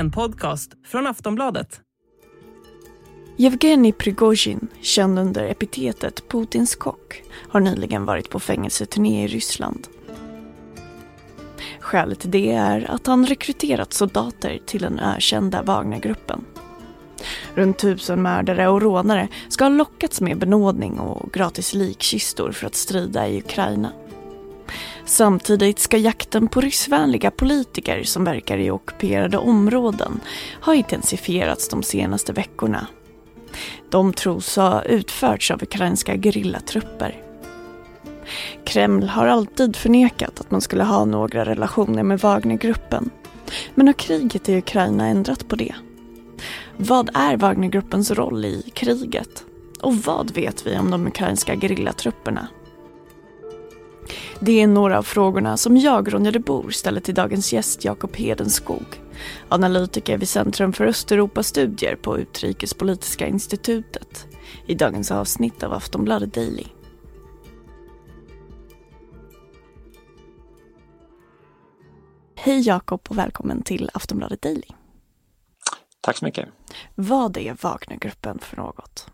en podcast från Aftonbladet. Yevgeni Prigozjin, känd under epitetet Putins kock, har nyligen varit på fängelseturné i Ryssland. Skälet till det är att han rekryterat soldater till den ökända Wagnergruppen. Runt tusen mördare och rånare ska ha lockats med benådning och gratis likkistor för att strida i Ukraina. Samtidigt ska jakten på ryssvänliga politiker som verkar i ockuperade områden ha intensifierats de senaste veckorna. De tros ha utförts av ukrainska gerillatrupper. Kreml har alltid förnekat att man skulle ha några relationer med Wagnergruppen. Men har kriget i Ukraina ändrat på det? Vad är Wagnergruppens roll i kriget? Och vad vet vi om de ukrainska gerillatrupperna? Det är några av frågorna som jag, Ronja de Bor, ställer till dagens gäst Jakob Hedenskog, analytiker vid Centrum för Östeuropastudier på Utrikespolitiska institutet, i dagens avsnitt av Aftonbladet Daily. Hej Jakob och välkommen till Aftonbladet Daily. Tack så mycket. Vad är Wagnergruppen för något?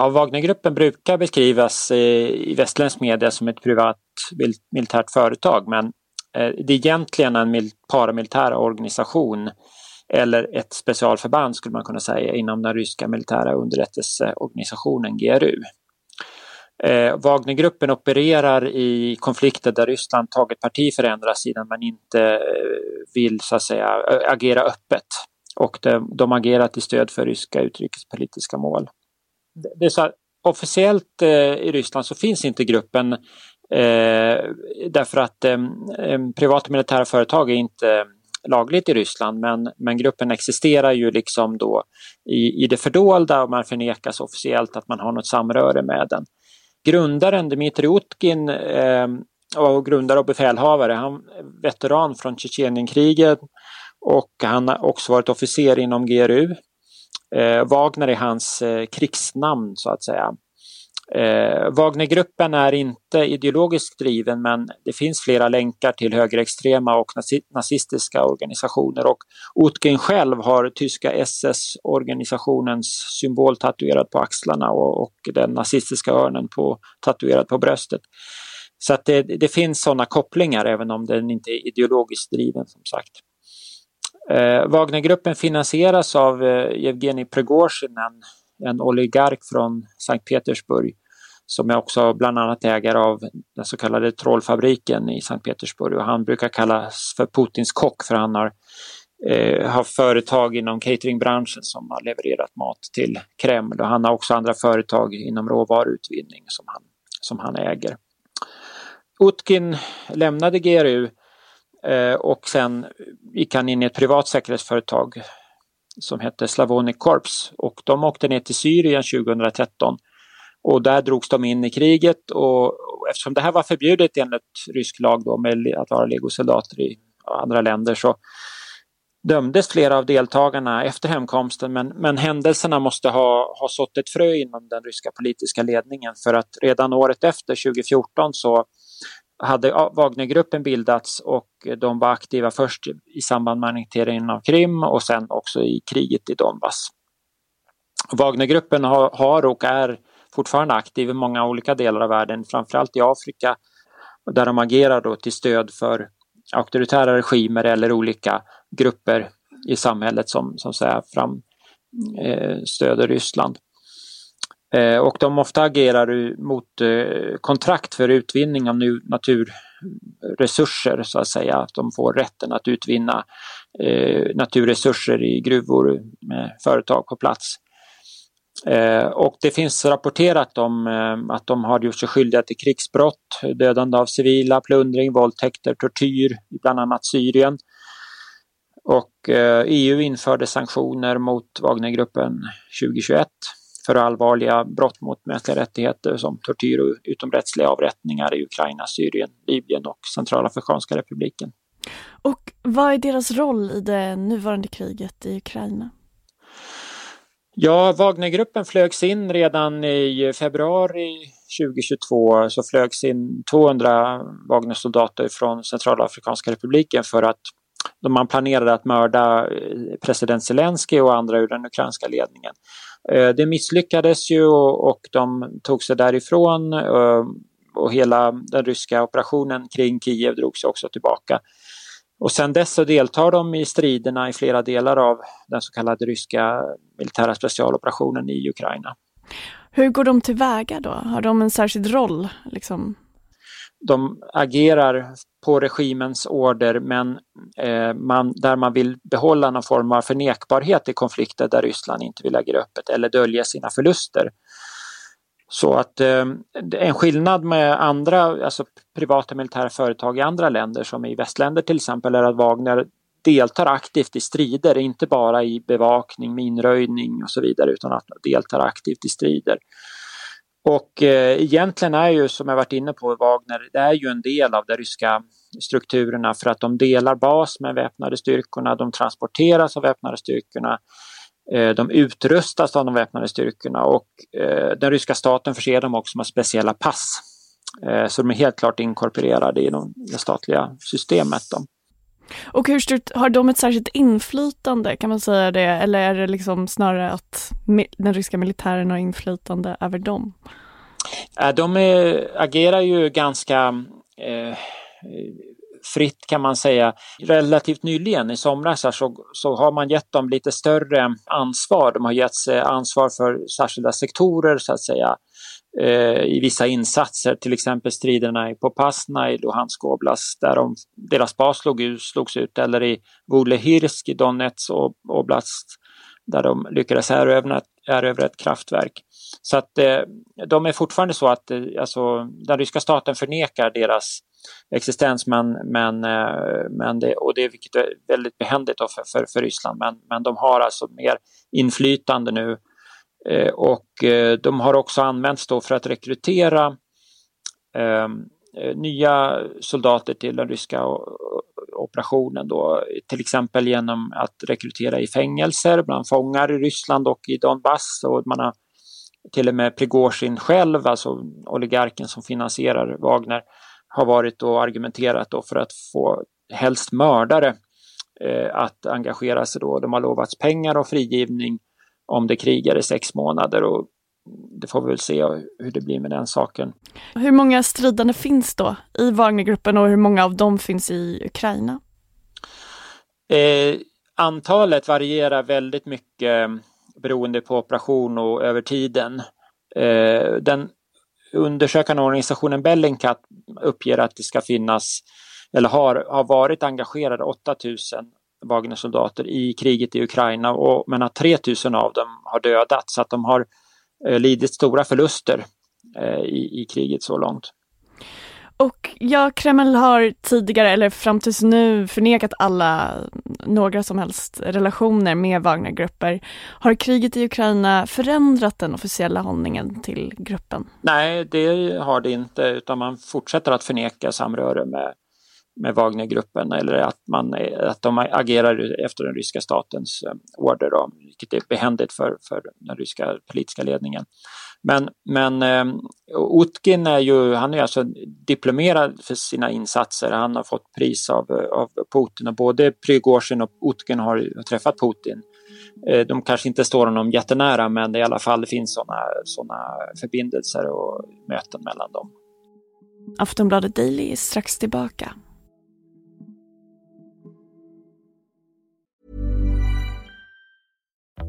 Ja, Wagnergruppen brukar beskrivas i västländsk media som ett privat militärt företag men eh, det är egentligen en paramilitär organisation eller ett specialförband skulle man kunna säga inom den ryska militära underrättelseorganisationen GRU. Eh, Wagnergruppen opererar i konflikter där Ryssland tagit parti för ändra sidan men inte eh, vill så att säga agera öppet. Och de, de agerar till stöd för ryska utrikespolitiska mål. Det är så officiellt eh, i Ryssland så finns inte gruppen eh, därför att eh, eh privata militära företag är inte lagligt i Ryssland men, men gruppen existerar ju liksom då i, i det fördolda och man förnekas officiellt att man har något samröre med den. Grundaren Dmitrij Utkin eh, och grundare och befälhavare, han veteran från Tjetjenienkriget och han har också varit officer inom GRU. Eh, Wagner är hans eh, krigsnamn så att säga. Eh, Wagnergruppen är inte ideologiskt driven men det finns flera länkar till högerextrema och nazistiska organisationer och Utkin själv har tyska SS-organisationens symbol tatuerad på axlarna och, och den nazistiska örnen på, tatuerad på bröstet. Så att det, det finns sådana kopplingar även om den inte är ideologiskt driven som sagt. Eh, Wagnergruppen finansieras av eh, Evgenij Prigozjin, en, en oligark från Sankt Petersburg som är också bland annat ägare av den så kallade trollfabriken i Sankt Petersburg och han brukar kallas för Putins kock för han har, eh, har företag inom cateringbranschen som har levererat mat till Kreml och han har också andra företag inom råvaruutvinning som han, som han äger. Utkin lämnade GRU Eh, och sen gick han in i ett privat säkerhetsföretag som hette Slavonic Corps. Och de åkte ner till Syrien 2013 och där drogs de in i kriget. Och eftersom det här var förbjudet enligt rysk lag då med att vara legosoldater i andra länder så dömdes flera av deltagarna efter hemkomsten. Men, men händelserna måste ha, ha sått ett frö inom den ryska politiska ledningen. För att redan året efter 2014 så hade Wagnergruppen bildats och de var aktiva först i samband med annekteringen av Krim och sen också i kriget i Donbass. Wagnergruppen har, har och är fortfarande aktiv i många olika delar av världen, framförallt i Afrika där de agerar då till stöd för auktoritära regimer eller olika grupper i samhället som, som säger fram, eh, stöder Ryssland. Eh, och de ofta agerar mot eh, kontrakt för utvinning av naturresurser så att säga. Att de får rätten att utvinna eh, naturresurser i gruvor med företag på plats. Eh, och det finns rapporterat om eh, att de har gjort sig skyldiga till krigsbrott, dödande av civila, plundring, våldtäkter, tortyr i bland annat Syrien. Och eh, EU införde sanktioner mot Wagnergruppen 2021 för allvarliga brott mot mänskliga rättigheter som tortyr och utomrättsliga avrättningar i Ukraina, Syrien, Libyen och Centralafrikanska republiken. Och vad är deras roll i det nuvarande kriget i Ukraina? Ja, Wagnergruppen flögs in redan i februari 2022 så flögs in 200 Wagnersoldater från Centralafrikanska republiken för att man planerade att mörda president Zelensky och andra ur den ukrainska ledningen. Det misslyckades ju och de tog sig därifrån och hela den ryska operationen kring Kiev drogs också tillbaka. Och sen dess så deltar de i striderna i flera delar av den så kallade ryska militära specialoperationen i Ukraina. Hur går de tillväga då? Har de en särskild roll? Liksom? De agerar på regimens order men eh, man, där man vill behålla någon form av förnekbarhet i konflikter där Ryssland inte vill agera öppet eller dölja sina förluster. Så att eh, en skillnad med andra, alltså privata militära företag i andra länder som i västländer till exempel är att Wagner deltar aktivt i strider, inte bara i bevakning, minröjning och så vidare utan att deltar aktivt i strider. Och eh, egentligen är ju som jag varit inne på Wagner, det är ju en del av de ryska strukturerna för att de delar bas med väpnade styrkorna, de transporteras av väpnade styrkorna Eh, de utrustas av de väpnade styrkorna och eh, den ryska staten förser dem också med speciella pass. Eh, så de är helt klart inkorporerade i det statliga systemet. Och hur stort, har de ett särskilt inflytande, kan man säga det, eller är det liksom snarare att den ryska militären har inflytande över dem? Äh, de är, agerar ju ganska eh, fritt kan man säga. Relativt nyligen i somras så, så har man gett dem lite större ansvar. De har getts ansvar för särskilda sektorer så att säga eh, i vissa insatser, till exempel striderna på Pasna i Luhansk oblast där de, deras bas slog ut, slogs ut eller i Volehirsk i Donetsk oblast där de lyckades erövra, erövra ett kraftverk. Så att eh, de är fortfarande så att eh, alltså, den ryska staten förnekar deras existens men, men, eh, men det, och det vilket är väldigt behändigt för, för, för Ryssland. Men, men de har alltså mer inflytande nu. Eh, och eh, de har också använts då för att rekrytera ehm, eh, nya soldater till den ryska operationen då, till exempel genom att rekrytera i fängelser bland fångar i Ryssland och i Donbass. Och man har till och med Prigozjin själv, alltså oligarken som finansierar Wagner, har varit och argumenterat då för att få helst mördare eh, att engagera sig då. De har lovats pengar och frigivning om det krigar i sex månader och det får vi väl se hur det blir med den saken. Hur många stridande finns då i Wagnergruppen och hur många av dem finns i Ukraina? Eh, antalet varierar väldigt mycket beroende på operation och över tiden. Eh, den undersökande organisationen Bellingcat uppger att det ska finnas, eller har, har varit engagerade 8000 Wagnersoldater i kriget i Ukraina och, men att 3000 av dem har dödats så att de har eh, lidit stora förluster eh, i, i kriget så långt. Och ja, Kreml har tidigare, eller fram tills nu, förnekat alla, några som helst relationer med Wagnergrupper. Har kriget i Ukraina förändrat den officiella hållningen till gruppen? Nej, det har det inte, utan man fortsätter att förneka samröre med, med Wagnergruppen eller att, man, att de agerar efter den ryska statens eh, order, då, vilket är behändigt för, för den ryska politiska ledningen. Men, men eh, Utkin är ju, han är alltså diplomerad för sina insatser. Han har fått pris av, eh, av Putin och både Prigozjin och Utkin har träffat Putin. Eh, de kanske inte står honom jättenära men i alla fall det finns sådana såna förbindelser och möten mellan dem. Aftonbladet Daily är strax tillbaka.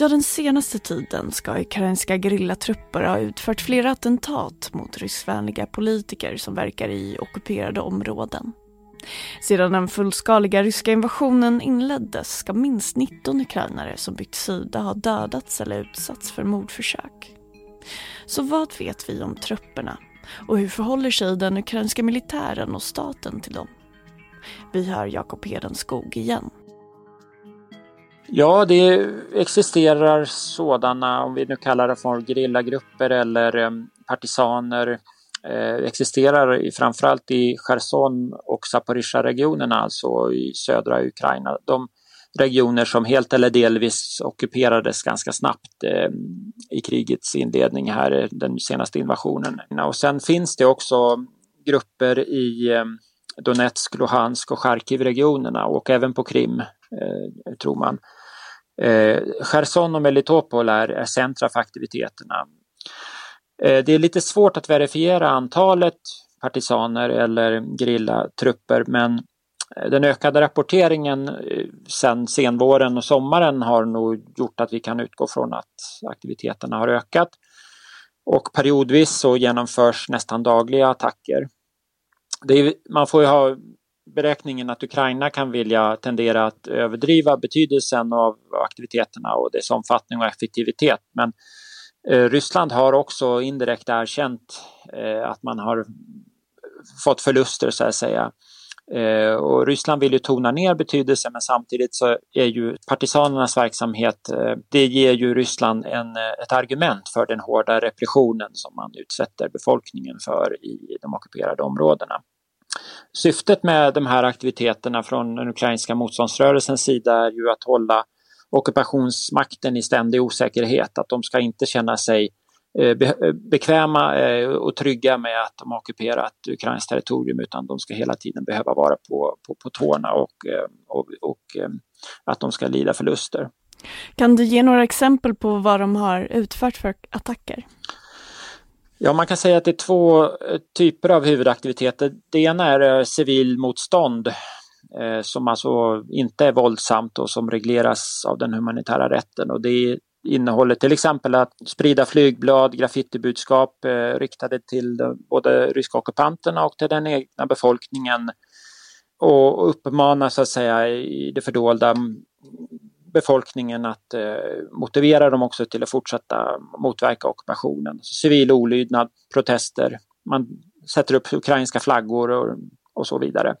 Ja, den senaste tiden ska ukrainska gerillatrupper ha utfört flera attentat mot ryssvänliga politiker som verkar i ockuperade områden. Sedan den fullskaliga ryska invasionen inleddes ska minst 19 ukrainare som bytt sida ha dödats eller utsatts för mordförsök. Så vad vet vi om trupperna? Och hur förhåller sig den ukrainska militären och staten till dem? Vi hör Jakob Hedenskog igen. Ja, det existerar sådana, om vi nu kallar det för gerillagrupper eller eh, partisaner, eh, existerar framförallt i Cherson och Zaporizjzja-regionerna, alltså i södra Ukraina. De regioner som helt eller delvis ockuperades ganska snabbt eh, i krigets inledning här, eh, den senaste invasionen. Och sen finns det också grupper i eh, Donetsk, Luhansk och Charkiv-regionerna och även på Krim, eh, tror man. Eh, Cherson och Melitopol är, är centra för aktiviteterna. Eh, det är lite svårt att verifiera antalet partisaner eller gerillatrupper men eh, den ökade rapporteringen eh, sen sedan senvåren och sommaren har nog gjort att vi kan utgå från att aktiviteterna har ökat. Och periodvis så genomförs nästan dagliga attacker. Är, man får ju ha beräkningen att Ukraina kan vilja tendera att överdriva betydelsen av aktiviteterna och dess omfattning och effektivitet. Men eh, Ryssland har också indirekt erkänt eh, att man har fått förluster så att säga. Eh, och Ryssland vill ju tona ner betydelsen men samtidigt så är ju partisanernas verksamhet, det ger ju Ryssland en, ett argument för den hårda repressionen som man utsätter befolkningen för i de ockuperade områdena. Syftet med de här aktiviteterna från den ukrainska motståndsrörelsens sida är ju att hålla ockupationsmakten i ständig osäkerhet, att de ska inte känna sig eh, bekväma eh, och trygga med att de har ockuperat ukrainskt territorium utan de ska hela tiden behöva vara på, på, på tårna och, eh, och, och att de ska lida förluster. Kan du ge några exempel på vad de har utfört för attacker? Ja, man kan säga att det är två eh, typer av huvudaktiviteter. Det ena är eh, civilmotstånd eh, som alltså inte är våldsamt och som regleras av den humanitära rätten. Och det innehåller till exempel att sprida flygblad, graffitibudskap eh, riktade till både ryska ockupanterna och till den egna befolkningen och uppmana så att säga i det fördolda befolkningen att eh, motivera dem också till att fortsätta motverka ockupationen. Civil olydnad, protester, man sätter upp ukrainska flaggor och, och så vidare.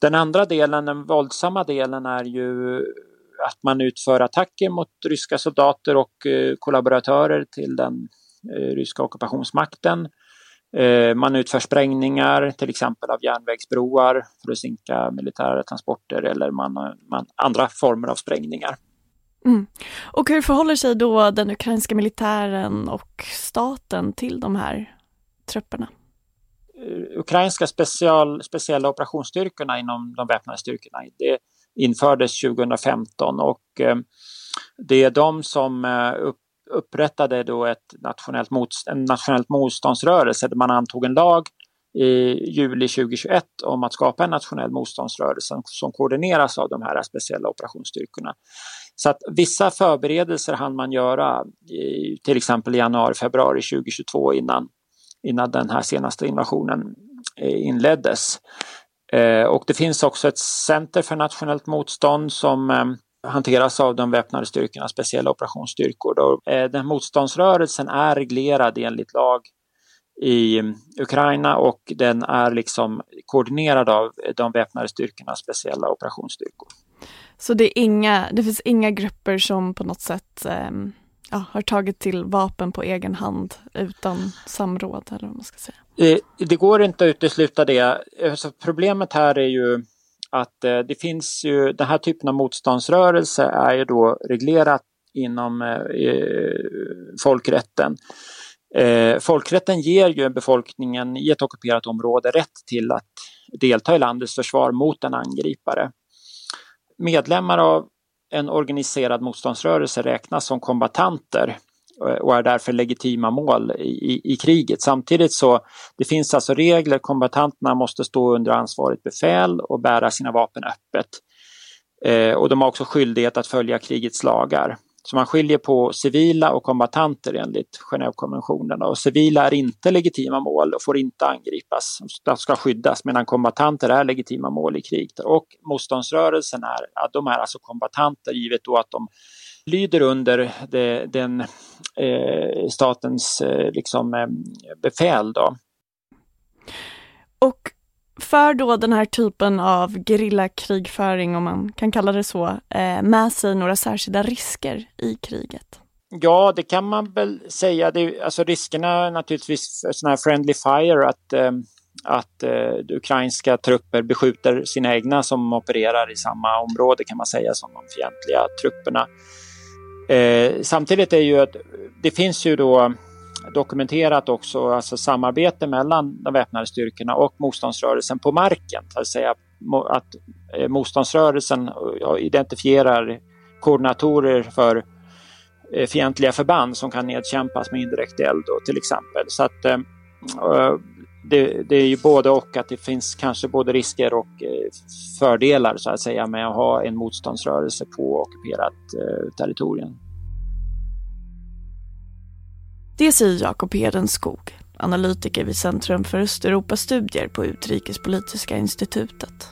Den andra delen, den våldsamma delen, är ju att man utför attacker mot ryska soldater och eh, kollaboratörer till den eh, ryska ockupationsmakten. Eh, man utför sprängningar till exempel av järnvägsbroar för att sinka militära transporter eller man, man, andra former av sprängningar. Mm. Och hur förhåller sig då den ukrainska militären och staten till de här trupperna? Eh, ukrainska special, speciella operationsstyrkorna inom de väpnade styrkorna det infördes 2015 och eh, det är de som upp upprättade då ett nationellt motst en nationellt motståndsrörelse där man antog en lag i juli 2021 om att skapa en nationell motståndsrörelse som koordineras av de här speciella operationsstyrkorna. Så att vissa förberedelser hann man göra i, till exempel i januari, februari 2022 innan, innan den här senaste invasionen eh, inleddes. Eh, och det finns också ett center för nationellt motstånd som eh, hanteras av de väpnade styrkorna, speciella operationsstyrkor. Då. Eh, den motståndsrörelsen är reglerad enligt lag i Ukraina och den är liksom koordinerad av de väpnade styrkorna, speciella operationsstyrkor. Så det, är inga, det finns inga grupper som på något sätt eh, ja, har tagit till vapen på egen hand utan samråd eller vad man ska säga? Eh, det går inte att utesluta det. Alltså problemet här är ju att eh, det finns ju, den här typen av motståndsrörelse är ju då reglerat inom eh, eh, folkrätten. Eh, folkrätten ger ju befolkningen i ett ockuperat område rätt till att delta i landets försvar mot en angripare. Medlemmar av en organiserad motståndsrörelse räknas som kombatanter Eh, och är därför legitima mål i, i, kriget. Samtidigt så det finns alltså regler, kombatanterna måste stå under ansvarigt befäl och bära sina vapen öppet. Eh, och de har också skyldighet att följa krigets lagar. Så man skiljer på civila och kombatanter enligt Genèvekonventionen. Och civila är inte legitima mål och får inte angripas. De ska skyddas medan kombatanter är legitima mål i krig. Och motståndsrörelsen är, de är alltså kombatanter givet då att de lyder under det, den eh, statens eh, liksom, eh, befäl. Då. Och för då den här typen av gerillakrigföring, om man kan kalla det så, eh, med sig några särskilda risker i kriget? Ja, det kan man väl säga. Det, alltså riskerna naturligtvis för sådana här friendly fire, att, eh, att eh, ukrainska trupper beskjuter sina egna som opererar i samma område kan man säga som de fientliga trupperna. Samtidigt är ju att det finns ju då dokumenterat också alltså samarbete mellan de väpnade styrkorna och motståndsrörelsen på marken. Det att säga att eh, motståndsrörelsen eh, identifierar koordinatorer för eh, fientliga förband som kan nedkämpas med indirekt eld då, till exempel. Så att det, det, är ju både och att det finns kanske både risker och fördelar så att säga med att ha en motståndsrörelse på ockuperat territorium. Det säger Jakob Hedenskog, analytiker vid Centrum för Östeuropastudier på Utrikespolitiska institutet.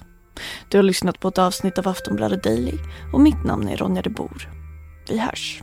Du har lyssnat på ett avsnitt av Aftonbladet Daily och mitt namn är Ronja de Bor. Vi hörs.